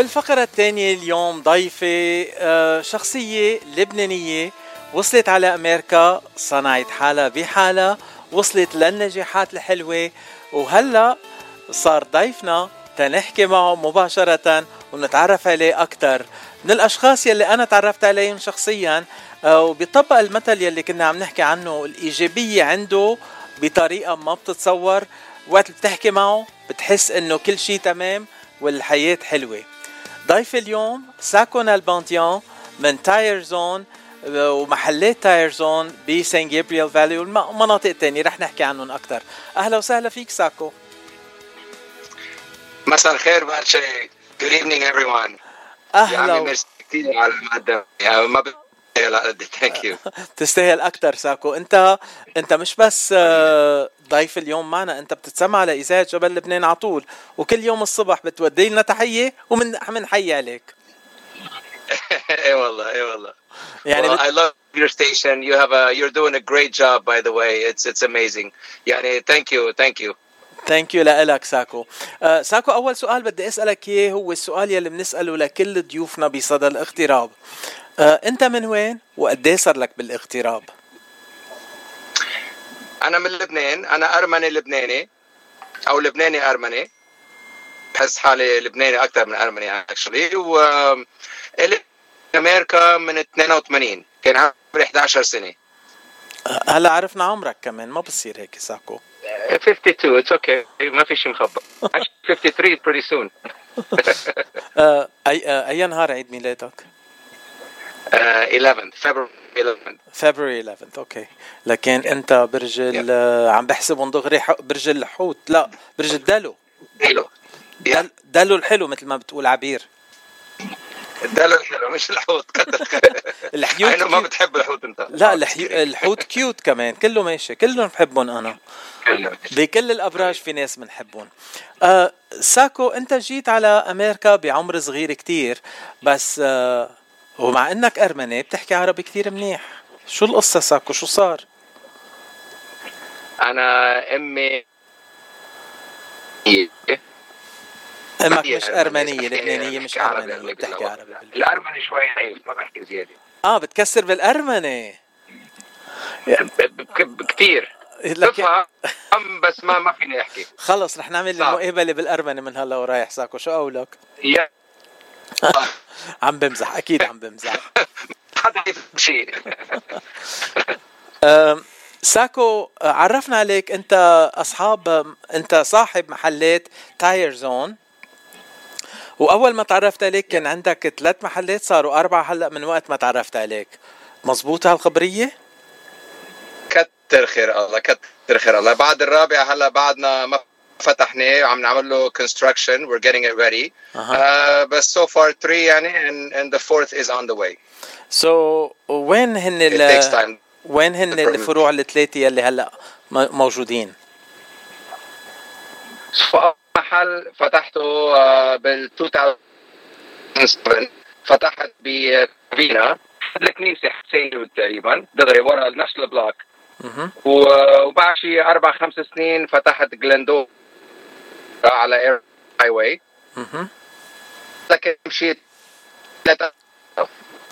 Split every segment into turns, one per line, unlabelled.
وبالفقرة الثانية اليوم ضيفة آه، شخصية لبنانية وصلت على أمريكا صنعت حالها بحالها وصلت للنجاحات الحلوة وهلأ صار ضيفنا تنحكي معه مباشرة ونتعرف عليه أكثر من الأشخاص يلي أنا تعرفت عليهم شخصيا آه، وبيطبق المثل يلي كنا عم نحكي عنه الإيجابية عنده بطريقة ما بتتصور وقت بتحكي معه بتحس إنه كل شيء تمام والحياة حلوة. ضيف اليوم ساكو نالبانتيان من Tire Zone ومحلات Tire Zone ب San Gabriel Valley والمناطق الثانية رح نحكي عنهم أكثر أهلا وسهلا فيك ساكو.
مساء الخير باتشي Good evening everyone.
أهلا
ميرسي كثير على المقدمة. يعني ما thank you
تستاهل أكثر ساكو. انت أنت مش بس آه، ضيف اليوم معنا أنت بتتسمع على اذاعه جبل لبنان على طول. وكل يوم الصبح بتودي لنا تحية ومن حي عليك.
اي والله اي والله.
يعني
well, I love your station. You have a you're doing a great job by the way. It's it's amazing. يعني thank you thank you.
thank you لك ساكو. uh, ساكو أول سؤال بدي أسألك إياه هو السؤال يلي بنسأله لكل ضيوفنا بصدى الاغتراب. آه، أنت من وين وقد إيه صار لك بالاغتراب؟
أنا من لبنان أنا أرمني لبناني أو لبناني أرمني. بحس حالي لبناني أكثر من أرمني actually و أمريكا من 82 كان عمري 11 سنة.
آه، هلا عرفنا عمرك كمان ما بصير هيك ساكو.
52 it's okay ما في شيء مخبى 53 pretty soon.
اي أي نهار عيد ميلادك؟
11 فبراير 11
فبراير 11 okay لكن أنت برج عم بحسبهم دغري برج الحوت لا برج الدلو
دلو.
دلو الحلو مثل ما بتقول عبير.
الحلو مش الحوت. الحيوت أنا ما بتحب الحوت أنت.
لا الحوت cute كمان كله ماشي كلهم بحبهم أنا. بكل الأبراج في ناس بنحبهم. آه ساكو أنت جيت على أمريكا بعمر صغير كتير بس آه ومع إنك أرمني بتحكي عربي كثير منيح. شو القصة ساكو؟ شو صار؟
أنا أمي
أمك مش أرمنية لبنانية مش ارمنيه بتحكي عربي
الارمني شوي ضعيف ما بحكي زيادة.
آه بتكسر بالارمني
كثير بفهم بس ما ما فيني أحكي.
خلص رح نعمل المقابله بالارمني من هلا ورايح ساكو. شو قولك؟
yeah.
عم بمزح أكيد عم بمزح.
هذا شيء
ساكو عرفنا عليك أنت أصحاب أنت صاحب محلات Tire Zone وأول ما تعرفت عليك كان عندك ثلاث محلات صاروا أربعة هلأ من وقت ما تعرفت عليك. مزبوطة هالخبرية؟
كتر خير الله كتر خير الله. بعد الرابع هلأ بعدنا ما فتحناه وعم نعمل له construction we're getting it ready. uh, بس so far three يعني and, and the fourth is on the way.
So وين هن ال وين هن الفروع الثلاثة يلي هلأ موجودين؟
محل فتحته بال 2007 فتحت بكوفينا الكنيسه حسين تقريبا دغري ورا نفس البلوك وبعد شي أربع خمس سنين فتحت جلندورا على ايرو highway لكن مشيت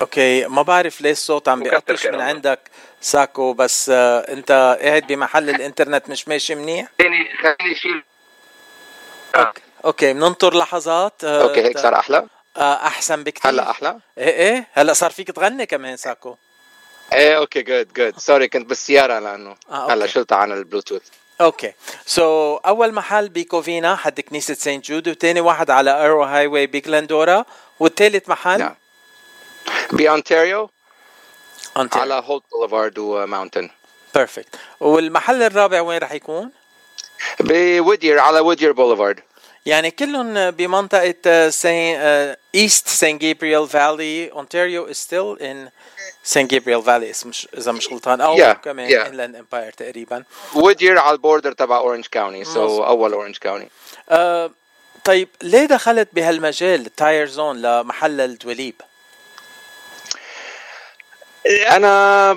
okay ما بعرف ليش الصوت عم بيقطش من عندك ساكو بس آه أنت قاعد بمحل الإنترنت مش ماشي منيح؟
خليني خليني شيل
okay. okay بننطر لحظات
آه okay هيك صار أحلى؟
آه أحسن بكثير
هلأ أحلى؟
إيه إيه هلأ صار فيك تغني كمان ساكو.
إيه okay good good sorry كنت بالسيارة لأنه آه هلأ شلتها عن البلوتوث.
okay. so so, أول محل بكوفينا حد كنيسة Saint Jude وثاني واحد على ايرو highway بجلندورا والثالث محل؟
نعم. بأونتاريو على هولت بوليفارد وماونتن.
perfect والمحل الرابع وين رح يكون؟
بودير على وودير بوليفارد.
يعني كلهم بمنطقة سين ايست سان جابرييل فالي اونتاريو is still in سان جابرييل فالي مش إذا مش غلطان. أو yeah, كمان yeah. انلاند امباير تقريبا.
وودير على البوردر تبع اورنج كاونتي سو أول اورنج كاونتي
uh, طيب ليه دخلت بهالمجال تاير زون لمحل الدوليب؟
أنا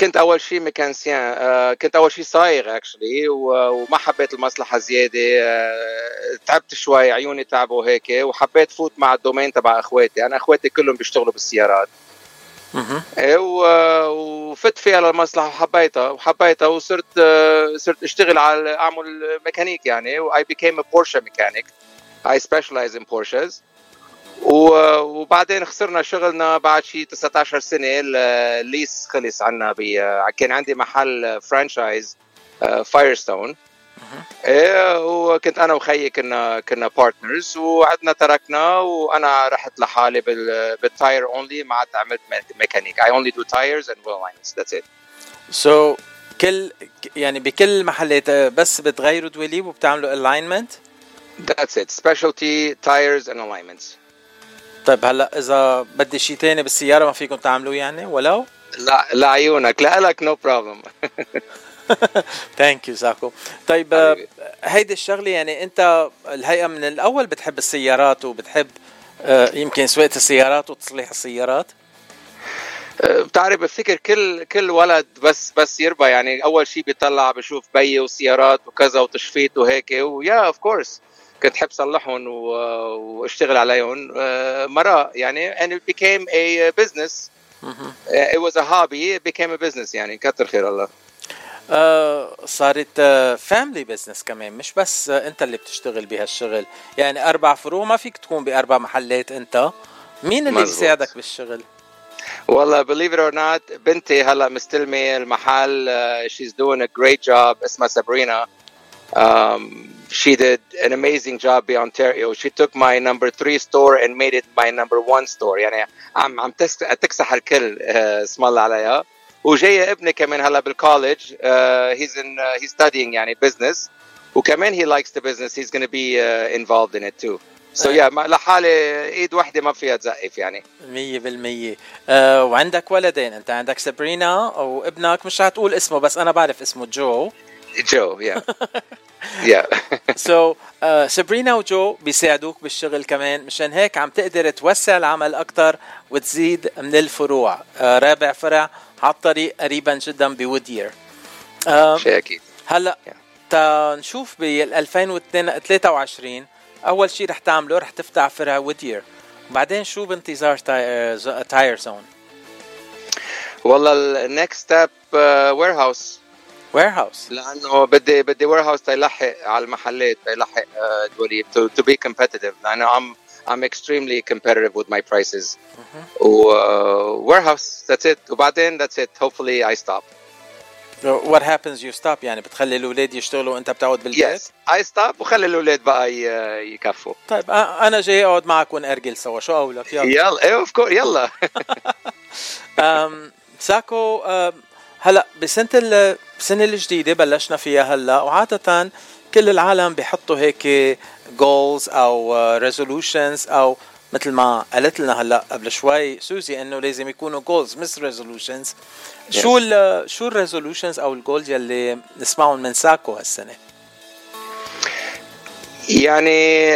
كنت أول شيء mécanicien uh, كنت أول شيء صايغ actually وما حبيت المصلحة زيادة uh, تعبت شوي عيوني تعبوا هيك وحبيت فوت مع ال domaine تبع أخواتي. أنا أخواتي كلهم بيشتغلوا بالسيارات. إيه وفت فيها للمصلحة وحبيتها وحبيتها وصرت صرت أشتغل على أعمل ميكانيك يعني I became a Porsche mechanic I specialize in Porsches وبعدين خسرنا شغلنا بعد شي 19 سنة ال lease خلص عنا كان عندي محل franchise Firestone إيه وكنت أنا وخيي كنا كنا partners وبعدين تركنا وأنا رحت لحالي بال tire only ما عدت عملت ميكانيك اي اونلي دو تايرز اند ويل لاينز that's it
so كل يعني بكل محلات بس بتغيروا دواليب وبتعملوا alignment
That's it. Specialty tires and alignments.
طيب هلا إذا بدي شيء ثاني بالسيارة ما فيكم تعملوه يعني؟ ولو؟
لا لعيونك لا لك no problem
thank you ساكو. طيب هيدي الشغلة يعني أنت الهيئة من الأول بتحب السيارات وبتحب آه، يمكن سواقة السيارات وتصليح السيارات؟
آه، بتعرف بفتكر كل كل ولد بس بس يربى يعني أول شيء بيطلع بشوف بي وسيارات وكذا وتشفيط وهيك و yeah of course كنت حب صلحهم واشتغل عليهم. آه، مرة يعني and it became a business. it was a hobby. It became a business يعني. كتر خير الله.
آه صارت family business كمان مش بس انت اللي بتشتغل بهالشغل. يعني أربع فروع ما فيك تكون بأربع محلات انت. مين اللي مزبوط. بيساعدك بالشغل؟
والله believe it or not بنتي هلا مستلمة المحل. uh, she's doing a great job. اسمها سابرينا. um, she did an amazing job in Ontario. She took my number three store and made it my number one store. يعني عم عم تكسح الكل اسم الله عليها. وجاي ابني كمان هلا بالكولج uh, he's in uh, he's studying يعني business وكمان he likes the business he's going to be uh, involved in it too. So yeah لحالي ايد واحده ما فيها تزقف يعني
100% uh, وعندك ولدين انت عندك سابرينا وابنك مش رح تقول اسمه بس انا بعرف اسمه جو
جو يا يا
سو سابرينا وجو بيساعدوك بالشغل كمان. مشان هيك عم تقدر توسع العمل أكثر وتزيد من الفروع. Uh, رابع فرع على الطريق قريبا جدا بوردر
شيء أكيد.
هلأ تا نشوف بال 2023 أول شيء رح تعمله رح تفتح فرع ودير بعدين شو بانتظار Tire Zone
والله ال next step
warehouse warehouse
لأنه بدي بدي warehouse تيلحق على المحلات تيلحق دوليب to be competitive لأنه عم I'm extremely competitive with my prices. Mm-hmm. Uh, warehouse, that's it. وبعدين that's it. Hopefully I stop.
What happens you stop يعني بتخلي الأولاد يشتغلوا وأنت بتقعد بالبيت؟
Yes, I stop وخلي الأولاد بقى يكفوا.
طيب أنا جاي أقعد معك ونأرجل سوا، شو قولك؟
يلا يلا of course يلا.
um, ساكو um, هلا بسنة السنة الجديدة بلشنا فيها هلا وعادة كل العالم بيحطوا هيك goals أو resolutions أو مثل ما قالت لنا هلا قبل شوي سوزي إنه لازم يكونوا goals مش resolutions شو ال شو ال resolutions أو ال goals يلي نسمعهم من ساكو هالسنة؟
يعني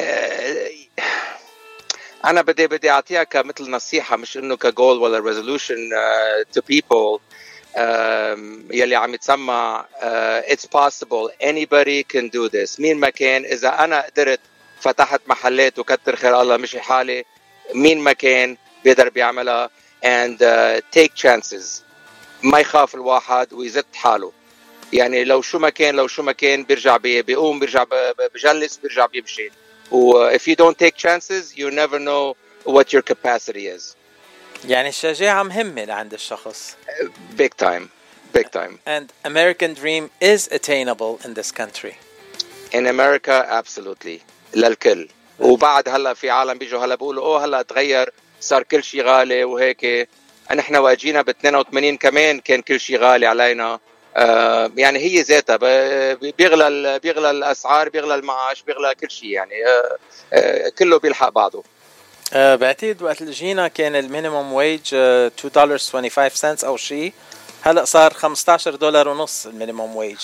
أنا بدي بدي أعطيها كمثل نصيحة مش إنه كجول ولا resolution to people يلي عم يتسمع it's possible anybody can do this. مين ما كان إذا أنا قدرت فتحت محلات وكتر خير الله مشي حالي مين ما كان بيقدر بيعملها. And uh, take chances. ما يخاف الواحد ويزت حاله. يعني لو شو ما كان لو شو ما كان بيرجع بيقوم بيرجع بجلس بيرجع بيمشي. و if you don't take chances you never know what your capacity is.
يعني الشجاعة مهمة لعند الشخص.
Big time. Big time.
And American dream is attainable in this country.
In America absolutely للكل. وبعد هلا في عالم بيجوا هلا بيقولوا أوه هلا تغير صار كل شيء غالي وهيك نحن واجينا ب 82 كمان كان كل شيء غالي علينا آه يعني هي ذاتها بيغلى بيغلى الأسعار بيغلى المعاش بيغلى كل شيء يعني آه آه كله بيلحق بعضه
بعتقد وقت اللي جينا كان ال minimum wage 2 دولار 25 سنت أو شيء. هلأ صار 15 دولار ونص ال minimum
wage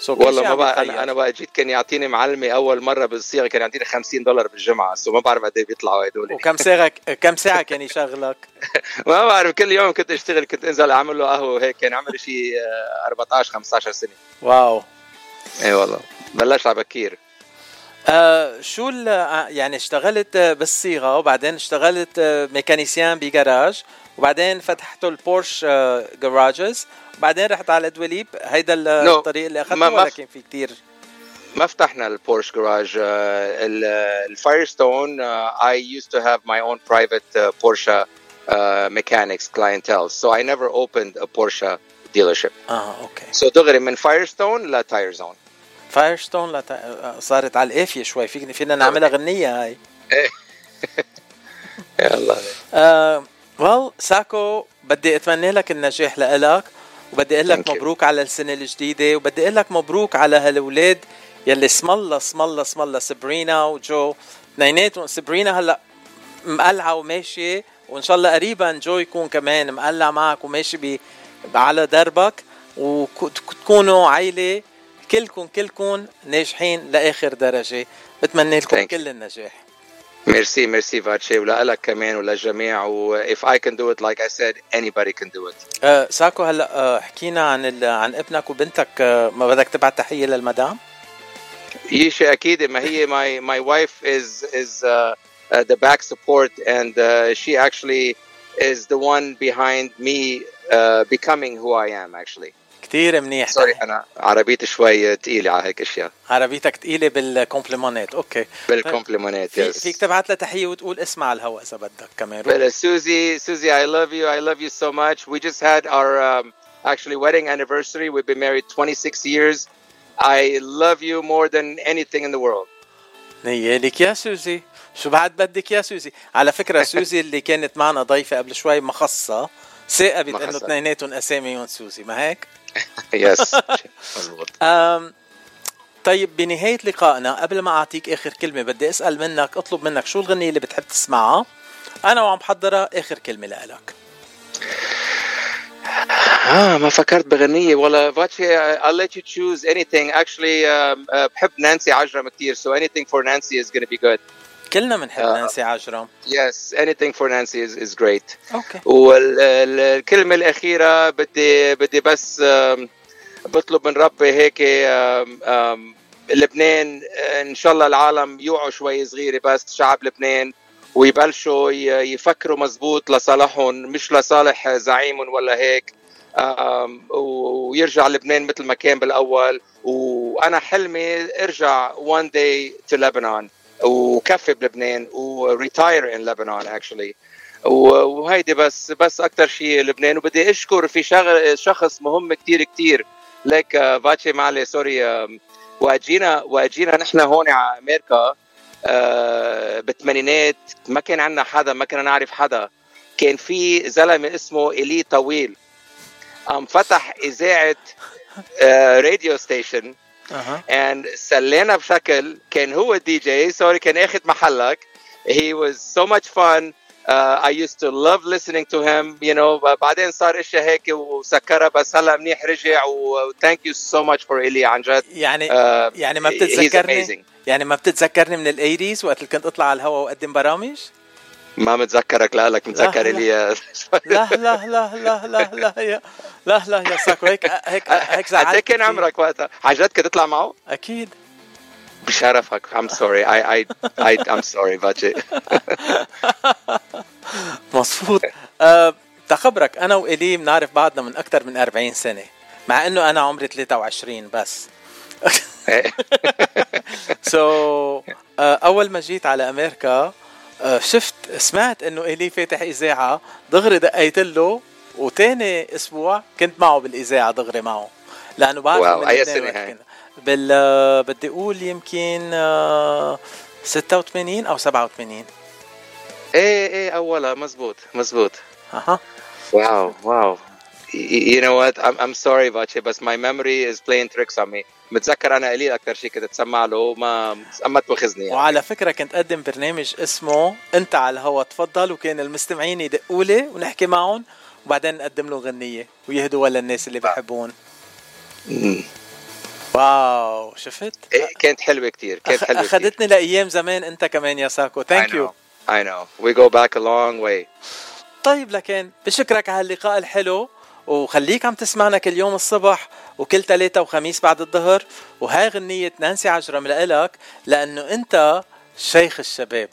so والله ما بقى أنا أنا بقى جيت كان يعطيني معلمي أول مرة بالصيغة كان يعطيني 50 دولار بالجمعة. so ما بعرف قد إيه بيطلعوا هدول.
وكم ساعه كم ساعة كان يشغلك؟
ما بعرف كل يوم كنت أشتغل كنت أنزل أعمل له قهوة وهيك. كان عمري شيء 14 15 سنة.
wow.
اي والله. بلش على بكير.
آه شو يعني اشتغلت بالصيغة وبعدين اشتغلت mécanicien بجراج وبعدين فتحتوا ال Porsche garages وبعدين رحت على دواليب هيدا الطريق اللي أخذته ولا كان في كثير
ما فتحنا ال Porsche garage ال Firestone I used to have my own private uh, Porsche uh, mechanics clientele. So I never opened a Porsche dealership.
آه okay.
So دغري من Firestone ل Tire
Zone Firestone لت... صارت على القافيه شوي. فينا فينا نعملها غنية هاي.
إيه يلا.
آه well ساكو بدي أتمنى لك النجاح لإلك وبدي أقول لك مبروك على السنة الجديدة وبدي أقول لك مبروك على هالولاد يلي اسم الله اسم الله اسم الله سابرينا وجو. اثنيناتهم سابرينا هلأ مقلعة وماشيه وإن شاء الله قريبا جو يكون كمان مقلع معك وماشي على دربك وتكونوا عائله كلكم كلكم ناجحين لآخر درجة. بتمنى لكم كل النجاح.
ميرسي ميرسي فاتشي ولك كمان وللجميع. و if I can do it like I said anybody can do it.
أه ساكو هلا أه حكينا عن عن ابنك وبنتك. أه ما بدك تبعت تحية للمدام؟
يشي أكيد ما هي my my wife is is uh, uh, the back support and uh, she actually is the one behind me uh, becoming who I am actually.
كثير منيح.
sorry أنا عربيتي شوي ثقيله على هيك أشياء.
عربيتك ثقيله بال compliments
okay. بال compliments yes
فيك تبعت لها تحية وتقول اسمع على الهواء إذا بدك كمان.
well, Susie Susie I love you I love you so much. We just had our um, actually wedding anniversary. We've been married 26 years. I love you more than anything in the world.
نيالك يا سوزي. شو بعد بدك يا سوزي؟ على فكرة سوزي اللي كانت معنا ضيفة قبل شوي مخصه ثاقبت إنه اثنيناتهم أساميهم سوزي ما هيك؟
يس
طيب بنهاية لقائنا قبل ما أعطيك آخر كلمة بدي أسأل منك أطلب منك شو الغنية اللي بتحب تسمعها؟ أنا وعم بحضرها آخر كلمة لإلك.
آه ما فكرت بغنية. ولا فاتشي I'll let you choose anything. Actually uh, uh, بحب نانسي عجرم كثير so anything for Nancy is gonna be good.
كلنا بنحب uh, نانسي عجرم
anything for Nancy is, is great.
أوكي.
والكلمة الأخيرة بدي بدي بس بطلب من ربي هيك لبنان إن شاء الله العالم يوعوا شوي صغيرة بس شعب لبنان ويبلشوا يفكروا مزبوط لصالحهم مش لصالح زعيمهم ولا هيك. ويرجع لبنان مثل ما كان بالأول. وأنا حلمي أرجع one day to Lebanon. وكفي بلبنان و retire in لبنان actually وهيدي بس بس أكثر شيء لبنان. وبدي أشكر في شغل شخص مهم كتير كتير. ليك فاتشي معلي sorry واجينا واجينا نحن هون على أمريكا بالثمانينات. ما كان عندنا حدا ما كنا نعرف حدا. كان في زلمة اسمه إلي طويل. قام فتح إذاعة radio station and يسلينا بشكل كان هو ال DJ sorry كان أخذ محلك. He was so much fun. Uh, I used to love listening to him. You know بعدين صار إشياء هيك وسكرها بس هلا منيح رجع و thank you so much for إلي عن جد.
يعني uh, يعني ما بتتذكرني يعني ما بتتذكرني من ال eighties وقت اللي كنت أطلع على الهواء وأقدم برامج؟
ما متذكرك لا لك متذكر لي
لا لا لا لا لا لا يا لا لا يا ساكو هيك هيك هيك
زعلت كان عمرك وقتها؟ عن جد كنت تطلع معه؟
أكيد.
بشرفك. I'm sorry. I I I I'm sorry باجي
مظبوط. أه تخبرك أنا وإلي بنعرف بعضنا من أكثر من 40 سنة مع إنه أنا عمري 23 بس. سو so, uh, أول ما جيت على أمريكا شفت سمعت إنه الي فاتح إذاعة دغري دقيت له وتاني أسبوع كنت معه بالإذاعة دغري معه لأنه بعرف
wow أي سنة هاي؟
بال بدي أقول يمكن 86 أو 87
إيه إيه أولها مزبوط مزبوط.
أها.
wow wow. You know what? I'm, I'm sorry باتشي بس my memory is playing tricks on me. متذكر أنا قليل أكثر شيء كنت أتسمع له ما ما تواخذني يعني.
وعلى فكرة كنت أقدم برنامج اسمه أنت على الهوا تفضل وكان المستمعين يدقوا لي ونحكي معهم وبعدين نقدم له غنية ويهدوا ولا الناس اللي بحبون wow شفت؟
إيه كانت حلوة كثير كانت حلوة
أخذتني لأيام زمان أنت كمان يا ساكو. thank you
I know. We go back a long way.
طيب لكن بشكرك على اللقاء الحلو. وخليك عم تسمعنا كل يوم الصبح وكل ثلاثة وخميس بعد الظهر. وهاي غنية نانسي عجرم لإلك لأنه أنت شيخ الشباب.